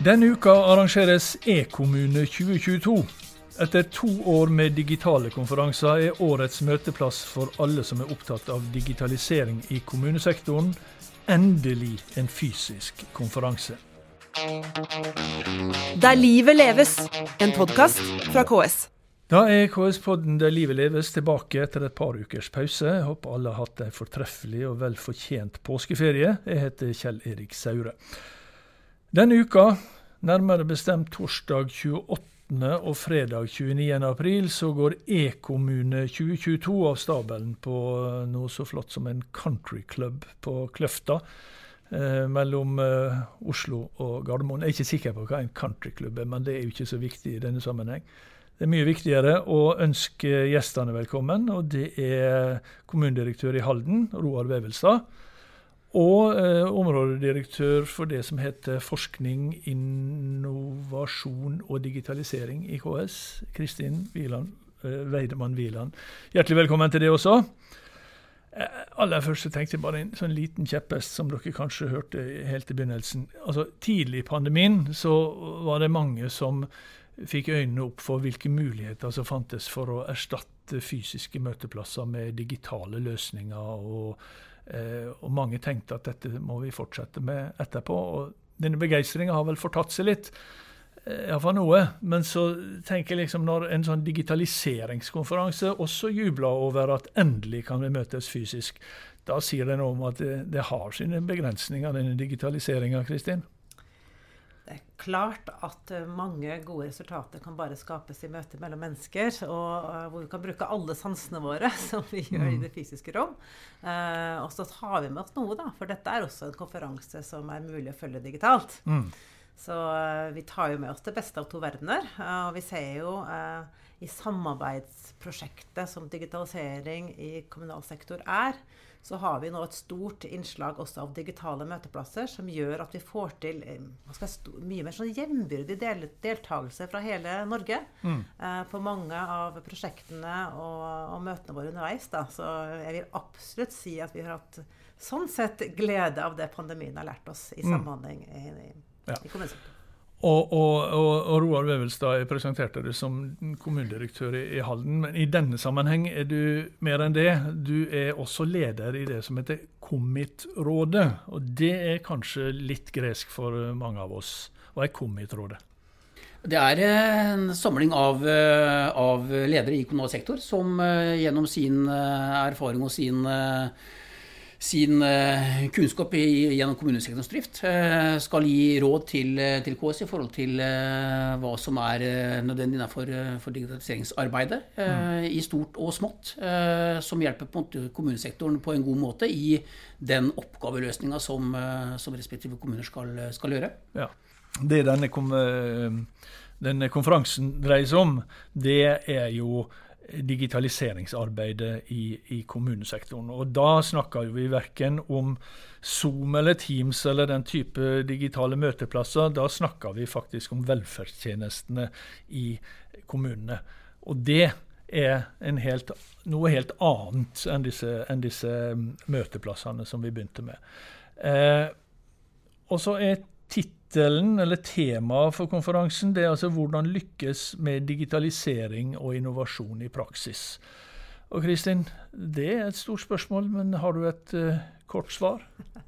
Denne uka arrangeres E-kommune 2022. Etter to år med digitale konferanser er årets møteplass for alle som er opptatt av digitalisering i kommunesektoren, endelig en fysisk konferanse. Der livet leves, en podkast fra KS. Da er KS-podden Der livet leves tilbake etter et par ukers pause. Jeg håper alle har hatt en fortreffelig og vel fortjent påskeferie. Jeg heter Kjell Erik Saure. Denne uka, nærmere bestemt torsdag 28. og fredag 29. april, så går E-kommune 2022 av stabelen på noe så flott som en countryclub på Kløfta. Eh, mellom eh, Oslo og Gardermoen. Jeg er ikke sikker på hva en countryklubb er, men det er jo ikke så viktig i denne sammenheng. Det er mye viktigere å ønske gjestene velkommen, og det er kommunedirektør i Halden, Roar Vevelstad. Og eh, områdedirektør for det som heter forskning, innovasjon og digitalisering i KS, Kristin Wieland, eh, Weidemann Wieland. Hjertelig velkommen til det også. Eh, aller først tenkte jeg bare en sånn liten kjepphest som dere kanskje hørte helt i begynnelsen. Altså Tidlig i pandemien så var det mange som fikk øynene opp for hvilke muligheter som fantes for å erstatte fysiske møteplasser med digitale løsninger. og og mange tenkte at dette må vi fortsette med etterpå. og Denne begeistringa har vel fortatt seg litt. Eh, Iallfall noe. Men så tenker jeg liksom når en sånn digitaliseringskonferanse også jubler over at endelig kan vi møtes fysisk, da sier det noe om at det, det har sine begrensninger, denne digitaliseringa, Kristin? Det er klart at eh, mange gode resultater kan bare skapes i møte mellom mennesker. Og uh, hvor vi kan bruke alle sansene våre, som vi gjør i mm. det fysiske rom. Uh, og så tar vi med oss noe, da. For dette er også en konferanse som er mulig å følge digitalt. Mm. Så uh, vi tar jo med oss det beste av to verdener. og vi ser jo i samarbeidsprosjektet som digitalisering i kommunal sektor er, så har vi nå et stort innslag også av digitale møteplasser som gjør at vi får til eh, mye mer sånn jevnbyrdig del deltakelse fra hele Norge mm. eh, på mange av prosjektene og, og, møtene våre underveis. Da. Så jeg vil absolutt si at vi har hatt sånn sett glede av det pandemien har lært oss i mm. samhandling i, i, ja. i kommunesektoren. Og, og, og, Roar Vevelstad, jeg presenterte deg som kommunedirektør i, i, Halden. Men i denne sammenheng er du mer enn det. Du er også leder i det som heter Kommit-rådet, Og det er kanskje litt gresk for mange av oss. Hva er Kommit-rådet? Det er en samling av, av ledere i kommunal sektor som eh, gjennom sin eh, erfaring og sin sin kunnskap kunnskap gjennom kommunesektorens drift. Eh, skal gi råd til, eh, til, KS i forhold til hva som er nødvendig innenfor for digitaliseringsarbeidet. Mm. I stort og smått. Som hjelper på kommunesektoren på en god måte i den oppgaveløsninga som, som respektive kommuner skal, skal gjøre. Ja. Det denne, denne konferansen dreier seg om, det er jo digitaliseringsarbeidet i, i, kommunesektoren. Og da snakker vi verken om Zoom eller Teams eller den type digitale møteplasser. Da snakker vi faktisk om velferdstjenestene i kommunene. Og det er helt, noe helt annet enn disse, enn disse, møteplassene som vi begynte med. Eh, og så er tittelen eller temaet for konferansen, det er altså 'Hvordan lykkes med digitalisering og innovasjon i praksis'. Og Kristin, det er et stort spørsmål, men har du et uh, kort svar?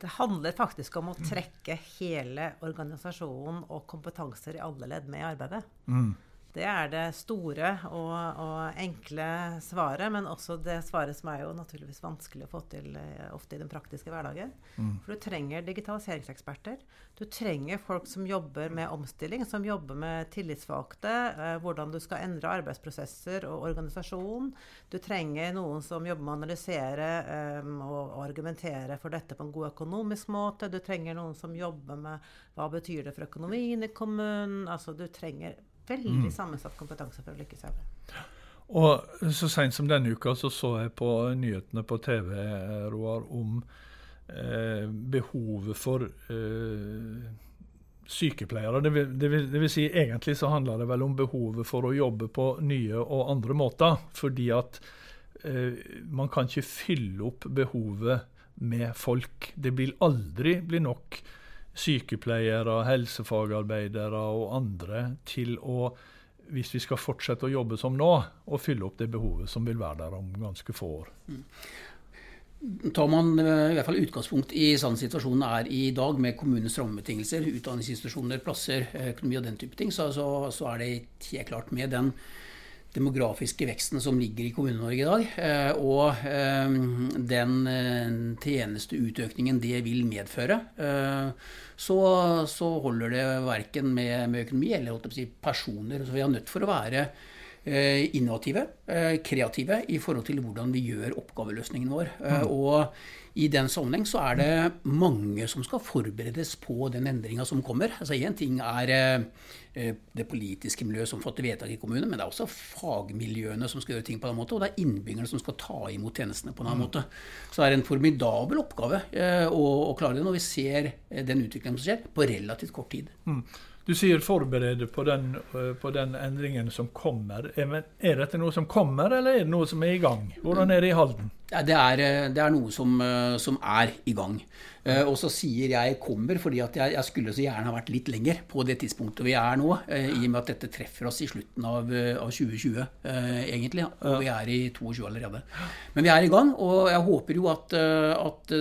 Det handler faktisk om å trekke hele organisasjonen og kompetanser i alle ledd med i arbeidet. Mm. Det er det store og, og, enkle svaret, men også det svaret som er jo naturligvis vanskelig å få til uh, ofte i den praktiske hverdagen. Mm. For du trenger digitaliseringseksperter. Du trenger folk som jobber med omstilling, som jobber med tillitsvalgte, uh, hvordan du skal endre arbeidsprosesser og organisasjon. Du trenger noen som jobber med å analysere og, og argumentere for dette på en god økonomisk måte. Du trenger noen som jobber med hva betyr det for økonomien i kommunen. Altså du trenger veldig mm. sammensatt kompetanse for å lykkes i det. Og så seint som denne uka så, så jeg på nyhetene på TV, Roar, om eh, behovet for eh, sykepleiere. Det vil, det, vil, det vil, si, egentlig så handler det vel om behovet for å jobbe på nye og andre måter. Fordi at eh, man kan ikke fylle opp behovet med folk. Det vil aldri bli nok sykepleiere, helsefagarbeidere og andre til å, hvis vi skal fortsette å jobbe som nå, å fylle opp det behovet som vil være der om ganske få år. Tar man eh, i hvert fall utgangspunkt i sånn situasjonen er i dag, med kommunens rammebetingelser, utdanningsinstitusjoner, plasser, eh, økonomi og den type ting, så, så, så er det helt klart med den demografiske veksten som ligger i Kommune-Norge i dag, eh, og den tjenesteutøkningen det vil medføre, så, så holder det verken med, med økonomi eller si, personer. Så vi er nødt for å være Eh, innovative, eh, kreative i forhold til hvordan vi gjør oppgaveløsningen vår. Eh, mm. Og i den sammenheng så er det mange som skal forberedes på den endringa som kommer. Altså Én ting er det politiske miljøet som fatter vedtak i kommunen, men det er også fagmiljøene som skal gjøre ting på en måte, og det er innbyggerne som skal ta imot tjenestene på en annen mm. måte. Så det er en formidabel oppgave å, å klare det når vi ser den utviklingen som skjer, på relativt kort tid. Mm. Du sier forberede på den, eh, på den, endringen som kommer. Er dette noe som kommer, eller er det noe som er i gang? Hvordan er det i Halden? Det, er, eh, det, er, noe som, eh, som, er i gang. Og så sier jeg 'kommer', fordi jeg, jeg, skulle så gjerne ha vært litt lenger på det tidspunktet vi er nå. I og med at dette treffer oss i slutten av, av 2020, egentlig. Og vi er i 22 allerede. Men vi er i gang, og jeg håper jo at, at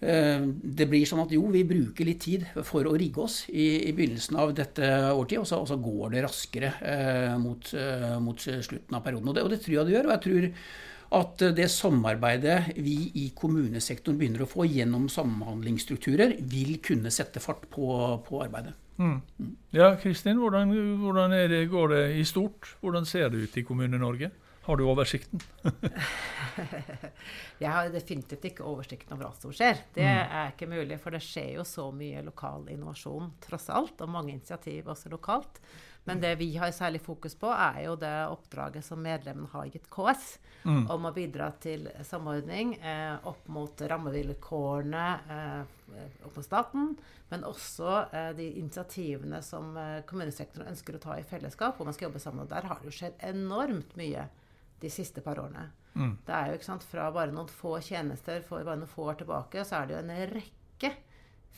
det blir sånn at jo, vi bruker litt tid for å rigge oss i, i begynnelsen av dette årtiet, og så, og så går det raskere eh, mot, eh, mot, slutten av perioden. Og det, og det, tror jeg det gjør. Og jeg tror at det samarbeidet vi i kommunesektoren begynner å få gjennom samhandlingsstrukturer, vil kunne sette fart på, på arbeidet. Mm. Mm. Ja, Kristin, hvordan, hvordan det, går det i stort? Hvordan ser det ut i Kommune-Norge? Har du oversikten? jeg har definitivt ikke oversikten over alt som skjer. Det mm. er ikke mulig, for det skjer jo så mye lokal innovasjon tross alt, og mange initiativ også lokalt. Men det vi har særlig fokus på, er jo det oppdraget som medlemmene har gitt KS, mm. om å bidra til samordning eh, opp mot rammevilkårene eh, opp mot staten, men også eh, de initiativene som eh, kommunesektoren ønsker å ta i fellesskap, hvor man skal jobbe sammen. Og der har det jo skjedd enormt mye de siste par årene. Mm. Det er jo ikke sant, Fra bare noen få tjenester for bare noen få år tilbake, så er det jo en rekke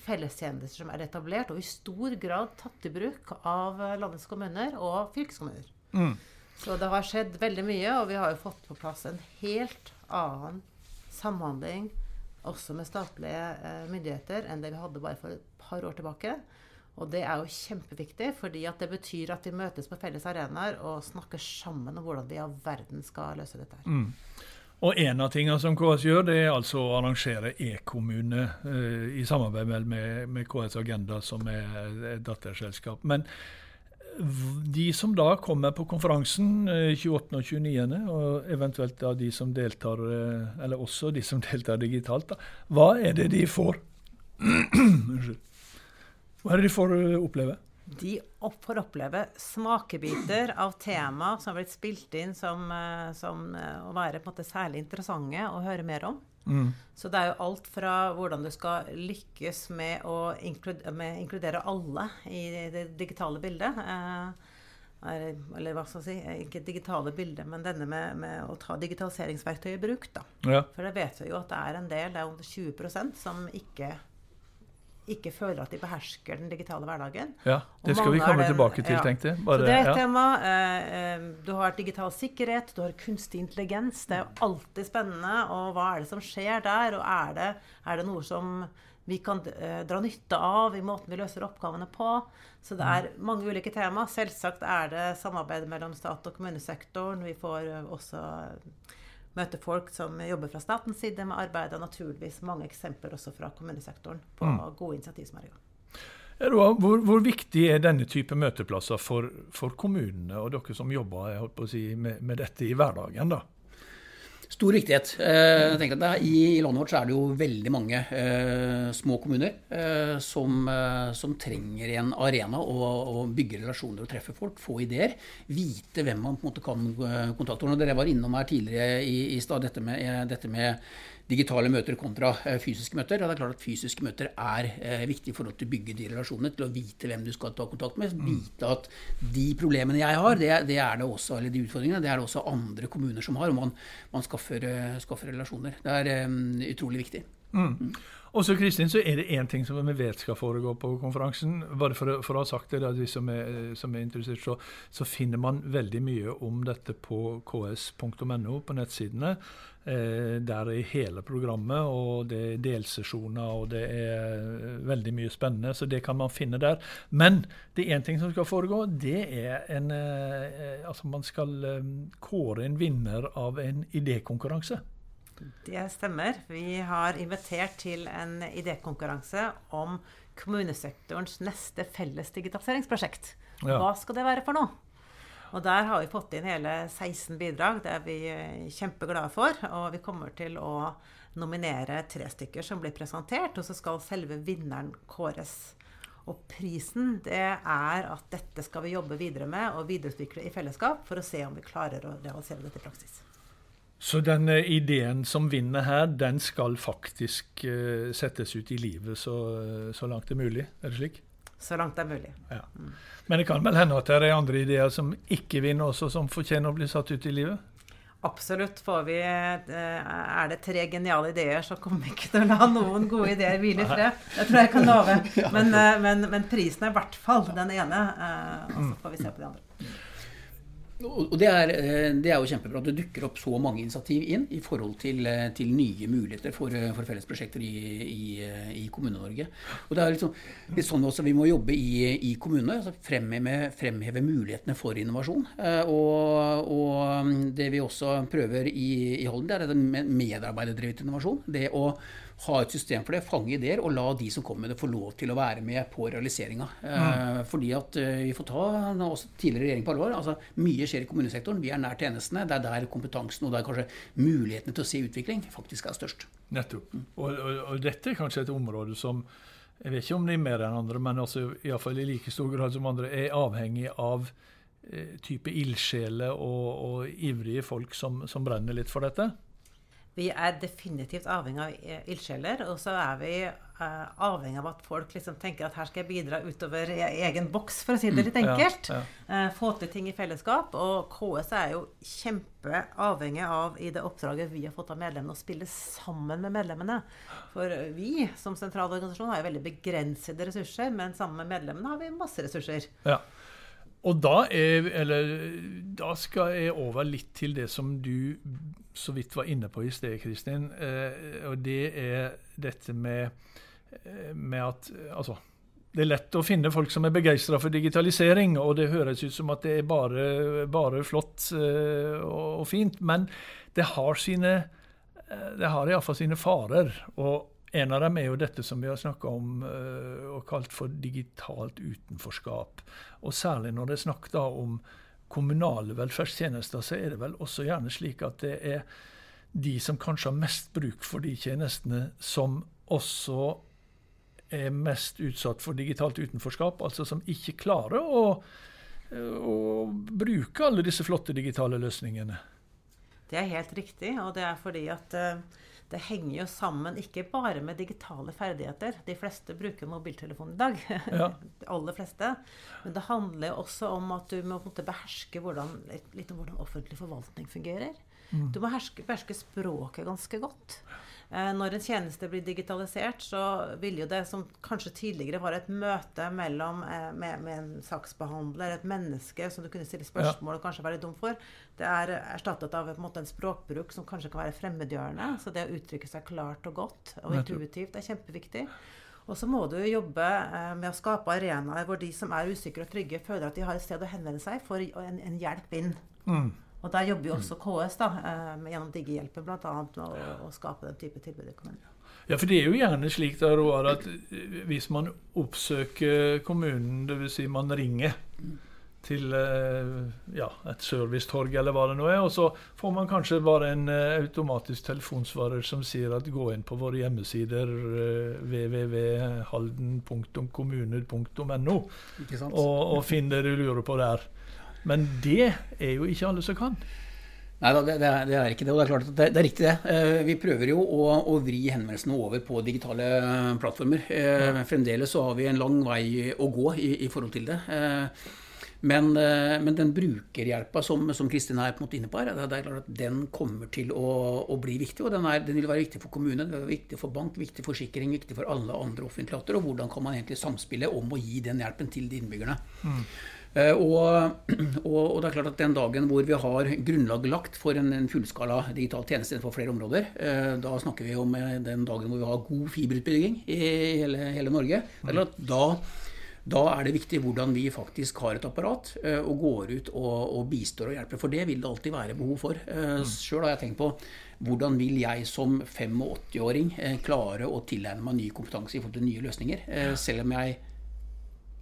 fellestjenester som er etablert, og i stor grad tatt i bruk av landets kommuner og fylkeskommuner. Mm. Så det har skjedd veldig mye, og vi har jo fått på plass en helt annen samhandling også med statlige eh, myndigheter enn det vi hadde bare for et par år tilbake. Og det er jo kjempeviktig, fordi det betyr at vi møtes på felles arenaer og snakker sammen om hvordan vi av verden skal løse dette. her. Mm. Og En av tingene som KS gjør, det er altså å arrangere e-kommune eh, i samarbeid med, med, KS Agenda, som er et datterselskap. Men de som da kommer på konferansen eh, 28. og 29., og eventuelt da de som deltar, eh, eller også de som deltar digitalt, da, hva er det de får? Unnskyld. Hva er det de får eh, oppleve? De får oppleve smakebiter av tema som har blitt spilt inn som, eh, som eh, å være måte særlig interessante å høre mer om. Mm. Så det er jo alt fra hvordan du skal lykkes med å inkludere, med inkludere alle i det digitale bildet. Eh, eller hva skal jeg si, ikke digitale bildet, men denne med, med å ta digitaliseringsverktøy i bruk. da. Ja. For det vet vi jo at det er en del, det er 20% som ikke ikke føler at de behersker den digitale hverdagen. Ja, Det skal vi komme den, tilbake til, ja. tenkte jeg. Bare, så det er et ja. tema. Eh, eh, du har digital sikkerhet, du har kunstig intelligens. Det er jo alltid spennende. Og hva er det som skjer der? Og er det, er det noe som vi kan eh, dra nytte av i måten vi løser oppgavene på? Så det er mange ulike tema. Selvsagt er det samarbeid mellom stat og kommunesektoren. Vi får eh, også møte folk som jobber fra statens side med arbeid, og naturligvis mange eksempler også fra kommunesektoren på mm. gode initiativ som er i gang. Hvor, hvor, viktig er denne type møteplasser for, for kommunene og dere som jobber si, med, med, dette i hverdagen? da? Stor viktighet. Eh, jeg tenker at I, I landet vårt er det jo veldig mange eh, små kommuner eh, som, eh, som, trenger en arena å bygge relasjoner og treffe folk, få ideer. Vite hvem man på en måte kan eh, kontakte. Dere var innom her tidligere i, i stad, dette, med, dette med digitale møter kontra eh, fysiske møter. Og det er klart at Fysiske møter er eh, viktig for å bygge de relasjonene, til å vite hvem du skal ta kontakt med. Mm. Vite at de problemene jeg har, det, det, er det også, eller de utfordringene, det er det også andre kommuner som har. Og man, man skaffer, skaffer, relasjoner. Det er um, utrolig viktig. Mm. Og så Kristin, så er det én ting som vi vet skal foregå på konferansen. Bare for, for å ha sagt det, at de som er, som er interessert, så, så finner man veldig mye om dette på ks.no, på nettsidene. Eh, der er hele programmet, og det er delsesjoner, og det er eh, veldig mye spennende. Så det kan man finne der. Men det er én ting som skal foregå. Det er en eh, Altså, man skal eh, kåre en vinner av en idékonkurranse. Det stemmer. Vi har invitert til en idékonkurranse om kommunesektorens neste felles digitaliseringsprosjekt. Ja. Hva skal det være for noe? Og der har vi fått inn hele 16 bidrag. Det er vi eh, kjempeglade for. Og vi kommer til å nominere tre stykker som blir presentert, og så skal selve vinneren kåres. Og prisen det er at dette skal vi jobbe videre med og videreutvikle i fellesskap for å se om vi klarer å realisere dette i praksis. Så den eh, ideen som vinner her, den skal faktisk uh, settes ut i livet så, så langt det er mulig? Er det slik? Så langt det er mulig. Ja. Men det kan vel hende at det er andre ideer som ikke vinner også, som fortjener å bli satt ut i livet? Absolutt. Får vi, eh, er det tre geniale ideer, så kommer vi ikke til å la noen gode ideer hvile i fred. Det tror jeg kan love. Men, eh, men, men prisen er i hvert fall den ene. eh, Og så får vi se på de andre. Og det er, eh, det er jo kjempebra at det dukker opp så mange initiativ inn i forhold til, eh, til nye muligheter for, eh, for fellesprosjekter i, i, i Kommune-Norge. Og det er liksom, litt sånn også vi må jobbe i, i kommunene. Altså fremheve, fremheve mulighetene for innovasjon. Og, og mm, det vi også prøver i, i Holden, det er medarbeiderdrevet innovasjon. Det å ha et system for det, fange ideer og la de som kommer med det, få lov til å være med på realiseringa. Eh, fordi at eh, vi får ta også tidligere regjering på alvor. altså Mye skjer i kommunesektoren. Vi er nær tjenestene. Det er der kompetansen og der kanskje mulighetene til å se utvikling faktisk er størst. Nettopp. Og, og, og dette er kanskje et område som jeg vet ikke om det er mer enn andre, men altså, iallfall i like stor grad som andre, er avhengig av eh, type ildsjeler og, og ivrige folk som, som brenner litt for dette. Vi er definitivt avhengig av eh, ildsjeler, og så er vi eh, avhengig av at folk liksom tenker at her skal jeg bidra utover e- egen boks, for å si det litt enkelt. ja. ja. få til ting i fellesskap. Og KS er jo kjempeavhengig av i det oppdraget vi har fått av medlemmene, å spille sammen med medlemmene. For vi som sentral organisasjon har jo veldig begrensede ressurser, men sammen med medlemmene har vi masse ressurser. Ja. Og da, er, eller, da skal jeg over litt til det som du så vidt var inne på i sted, Kristin. Eh, og det er dette med, eh, med at altså, det er lett å finne folk som er begeistra for digitalisering, og det høres ut som at det er bare, bare flott eh, og, og fint. Men det har sine eh, det har iallfall sine farer. Og en av dem er jo dette som vi har snakka om eh, og kalt for digitalt utenforskap. Og særlig når det er snakk om kommunale velferdstjenester, så er det vel også gjerne slik at det er de som kanskje har mest bruk for de tjenestene, som også er mest utsatt for digitalt utenforskap. Altså som ikke klarer å, å bruke alle disse flotte digitale løsningene. Det er helt riktig, og det er fordi at eh, det henger jo sammen ikke bare med digitale ferdigheter. De fleste bruker mobiltelefon i dag. Ja. De aller fleste. Men det handler jo også om at du må på en måte beherske hvordan, litt, litt om hvordan offentlig forvaltning fungerer. Du må herske, beherske språket ganske godt. Eh, når en tjeneste blir digitalisert, så vil jo det som kanskje tidligere var et møte mellom, eh, med, med en saksbehandler, et menneske som du kunne stille spørsmål og kanskje være dum for, det er erstattet av på en, måte, en språkbruk som kanskje kan være fremmedgjørende. Så det å uttrykke seg klart og godt og intuitivt er kjempeviktig. Og så må du jobbe eh, med å skape arenaer hvor de som er usikre og trygge, føler at de har et sted å henvende seg for en, en hjelp inn. Og der jobber jo også KS da, eh, med- gjennom Digihjelpen bl.a. med å, å skape den type tilbud i kommunen. Ja, for det er jo gjerne slik da, Roar, at eh, hvis man oppsøker kommunen, dvs. Si man ringer til eh, ja, et servicetorg eller hva det nå er, og så får man kanskje bare en automatisk telefonsvarer som sier at gå inn på våre hjemmesider www.halden.kommuner.no og, og finn det du lurer på der. Men det er jo ikke alle som kan. Nei da, det, det, er, det er ikke det. Og det er klart at det, det er riktig, det. Eh, Vi prøver jo å, å vri henvendelsene over på digitale plattformer. Eh, Fremdeles så har vi en lang vei å gå i, i forhold til det. Eh, Men, eh, men den brukerhjelpa som, som Kristin er på en måte inne på her, det er klart at den kommer til å, å bli viktig. Og den, er, den, vil være viktig for kommunen, den vil være viktig for bank, viktig for forsikring, viktig for alle andre offentlige aktører. Og hvordan kan man egentlig samspille om å gi den hjelpen til de innbyggerne. Mm. Uh, og, og, og, det er klart at den dagen hvor vi har grunnlag lagt for en, en fullskala digital tjeneste innenfor flere områder, uh, da snakker vi om den dagen hvor vi har god fiberutbygging i hele, hele Norge. Det er at da da er det viktig hvordan vi faktisk har et apparat eh, og går ut og, og bistår og hjelper. For det vil det alltid være behov for. Eh, mm. Sjøl har jeg tenkt på hvordan vil jeg som 85-åring eh, klare å tilegne meg ny kompetanse i forhold til nye løsninger. Selv om jeg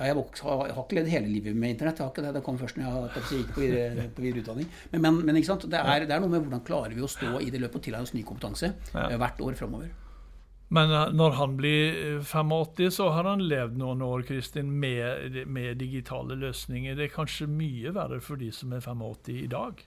jeg, har, jeg har ikke levd hele livet med Internett. jeg har ikke Det det kom først når jeg gikk på, videre, på videreutdanning. Men, men, men det, er, det, er, noe med hvordan klarer vi å stå i det løpet og tilegne oss ny kompetanse ja. hvert år framover. Men eh, når han blir 85, eh, så har han levd noen år Kristin, med, med, digitale løsninger. Det er kanskje mye verre for de som er 85 i dag?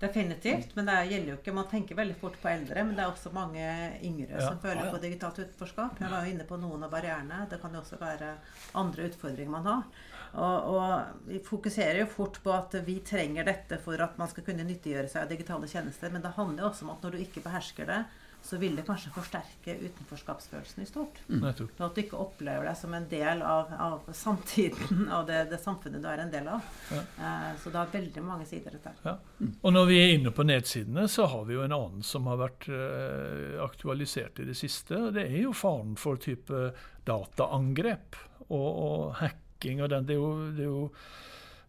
Definitivt. Men det gjelder jo ikke Man tenker veldig fort på eldre, men det er også mange yngre ja. som føler på digitalt utenforskap. Jeg var jo inne på noen av barrierene. Det kan jo også være andre utfordringer man har. Og, og, Vi fokuserer jo fort på at vi trenger dette for at man skal kunne nyttiggjøre seg av digitale tjenester. Men det handler jo også om at når du ikke behersker det, så vil det kanskje forsterke utenforskapsfølelsen i stort. Mm. At du ikke opplever deg som en del av, av samtiden og det, det, samfunnet du er en del av. Ja. Eh, så det har veldig mange sider, dette. Ja. Og når vi er inne på nedsidene, så har vi jo en annen som har vært eh, aktualisert i det siste. og Det er jo faren for type dataangrep og, og hacking. og den, det, er jo, det er jo,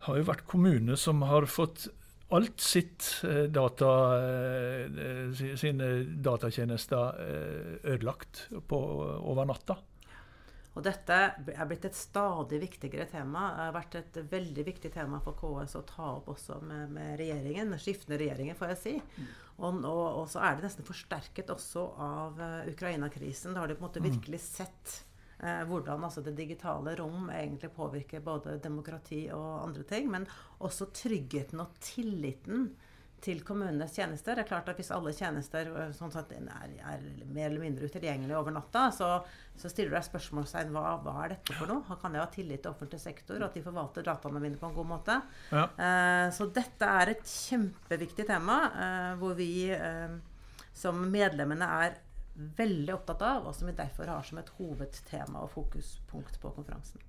har jo vært kommuner som har fått alt sitt eh, data, eh, sine datatjenester eh, ødelagt på, over natta. Og dette er blitt et stadig viktigere tema. Det har vært et veldig viktig tema for KS å ta opp også med, med regjeringen. Skiftende regjeringer, får jeg si. Mm. Og, og, og, så er det nesten forsterket også av Ukraina-krisen. Da har de på en måte mm. virkelig sett eh, hvordan altså, det digitale rom egentlig påvirker både demokrati og andre ting. Men også tryggheten og tilliten til kommunenes tjenester. Det er klart at Hvis alle tjenester eh, sånn sett, er, er, mer eller mindre utilgjengelige over natta, så, så stiller du deg spørsmålstegn hva, hva er dette for noe? Kan jeg ha tillit til offentlig sektor, at de forvalter dataene mine på en god måte? Ja. Eh, så dette er et kjempeviktig tema, eh, hvor vi eh, som medlemmene er veldig opptatt av, og som vi derfor har som et hovedtema og fokuspunkt på konferansen.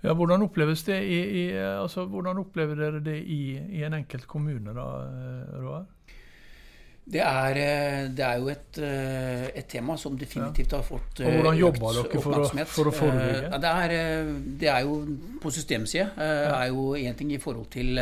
Ja, Hvordan oppleves det i, i, altså, hvordan opplever dere det i, i en enkelt kommune, da, Roar? Det er, eh, det er, jo et, eh, et, tema som definitivt har fått og Hvordan jobber dere for å, for å forebygge? Det er, det er jo på systemside. er jo én ting i forhold til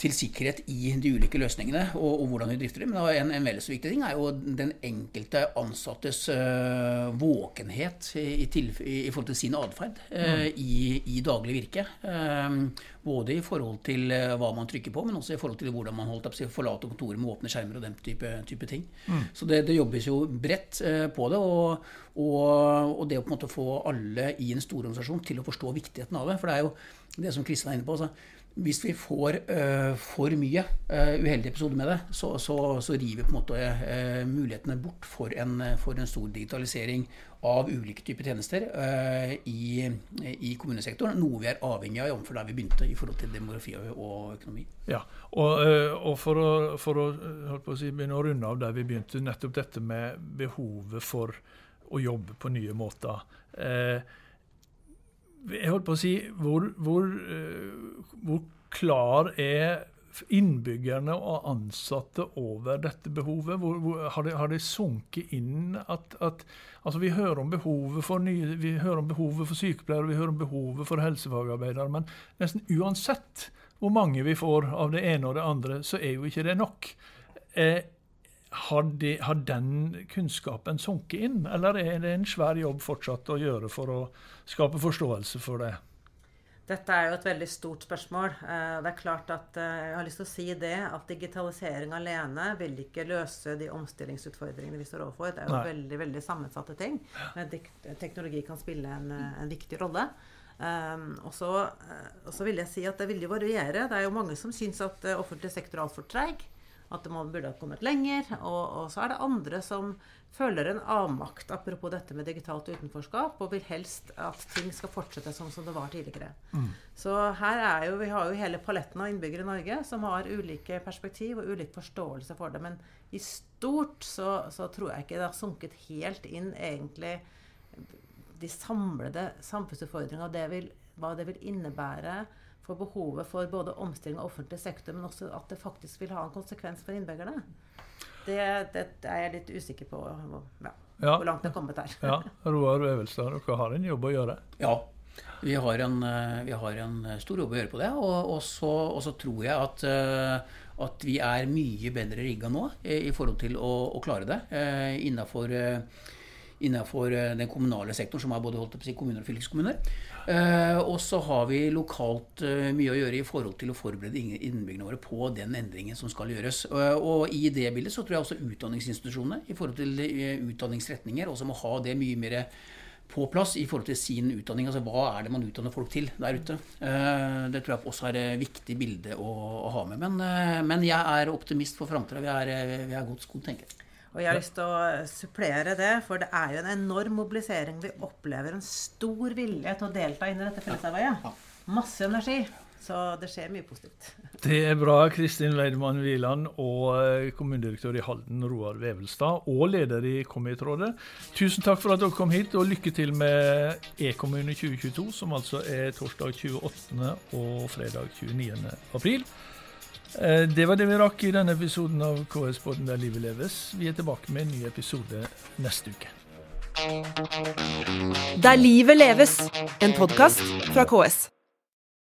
til sikkerhet i de ulike løsningene og, og hvordan vi drifter dem. Men en, en veldig så viktig ting er jo den enkelte ansattes uh, våkenhet i, i, i, forhold til sin atferd uh, mm. i, i, daglig virke. Um, både i forhold til hva man trykker på, men også i forhold til hvordan man holdt opp, forlater kontoret med åpne skjermer og den type, type ting. Mm. Så det, det, jobbes jo bredt på det. Og, og, og, det å på en måte få alle i en stor organisasjon til å forstå viktigheten av det. For det er jo det som Kristian er inne på. Altså, hvis vi får uh, for mye uh, uheldige episoder med det, så, så, så river vi på en måte uh, mulighetene bort for en, for en, stor digitalisering av ulike typer tjenester i, i, kommunesektoren. Noe vi er avhengig av, jf. der vi begynte i forhold til demografi og økonomi. Ja, Og, og for, å, for å, å si, begynne å runde av der vi begynte, nettopp dette med behovet for å jobbe på nye måter. Eh, jeg holdt på å si hvor, hvor, uh, hvor, klar er innbyggerne og ansatte over dette behovet? Hvor, hvor, har, det, har, det, sunket inn at, at altså Vi hører nye, vi hører om behovet for sykepleiere vi hører om behovet for helsefagarbeidere, men nesten uansett hvor mange vi får av det ene og det andre, så er jo ikke det nok. Eh, har, de, har, den kunnskapen sunket inn, eller er det en svær jobb fortsatt å gjøre for å skape forståelse for det? Dette er jo et veldig stort spørsmål. Eh, det er klart at eh, Jeg har lyst til å si det at digitalisering alene vil ikke løse de omstillingsutfordringene vi står overfor. Det er jo Nei. veldig veldig sammensatte ting. Teknologi kan spille en, eh, en viktig rolle. Um, og så vil jeg si at det vil jo variere. Det er jo mange som syns at offentlig sektor er altfor treig. At man burde ha kommet lenger. Og, og så er det andre som føler en avmakt, apropos dette med digitalt utenforskap, og vil helst at ting skal fortsette sånn som det var tidligere. Mm. Så her er jo, vi har jo hele paletten av innbyggere i Norge som har ulike perspektiv og ulik forståelse for det. Men i stort så, så tror jeg ikke det har sunket helt inn egentlig de samlede samfunnsutfordringene og det vil, hva det vil innebære for behovet for både omstilling av offentlig sektor, men også at det faktisk vil ha en konsekvens for innbyggerne. Det, det er jeg litt usikker på ja, ja. hvor langt det er kommet her. ja, Roar Øvelstad, dere har en jobb å gjøre? Ja, vi har en, eh, vi har en stor jobb å gjøre på det. Og, og, så, og så, tror jeg at, eh, at, vi er mye bedre rigga nå i, i forhold til å, å klare det eh, innafor innenfor eh, den kommunale sektoren, som er både holdt si, kommuner og fylkeskommuner. Eh, og så har vi lokalt eh, mye å gjøre i forhold til å forberede innbyggerne våre på den endringen som skal gjøres. og i det bildet så tror jeg også utdanningsinstitusjonene i forhold til utdanningsretninger også må ha det mye mer på plass i forhold til sin utdanning. altså Hva er det man utdanner folk til der ute? Det tror jeg også er et viktig bilde å ha med. Men, men, jeg er optimist for framtida. Vi, vi, er godt skodd, tenker jeg. Og jeg har lyst til å supplere det, for det er jo en enorm mobilisering. Vi opplever en stor vilje til å delta inn i dette fellesarbeidet. Masse energi. Så det skjer mye positivt. Det er bra. Kristin Leidmann Wieland og eh, kommunedirektør i Halden, Roar Vevelstad, og leder i Komitrådet. Tusen takk for at dere kom hit, og lykke til med E-kommune 2022, som altså er torsdag 28. og fredag 29. april. Eh, det var det vi rakk i denne episoden av KS-båten der livet leves. Vi er tilbake med en ny episode neste uke. Der livet leves, en podkast fra KS.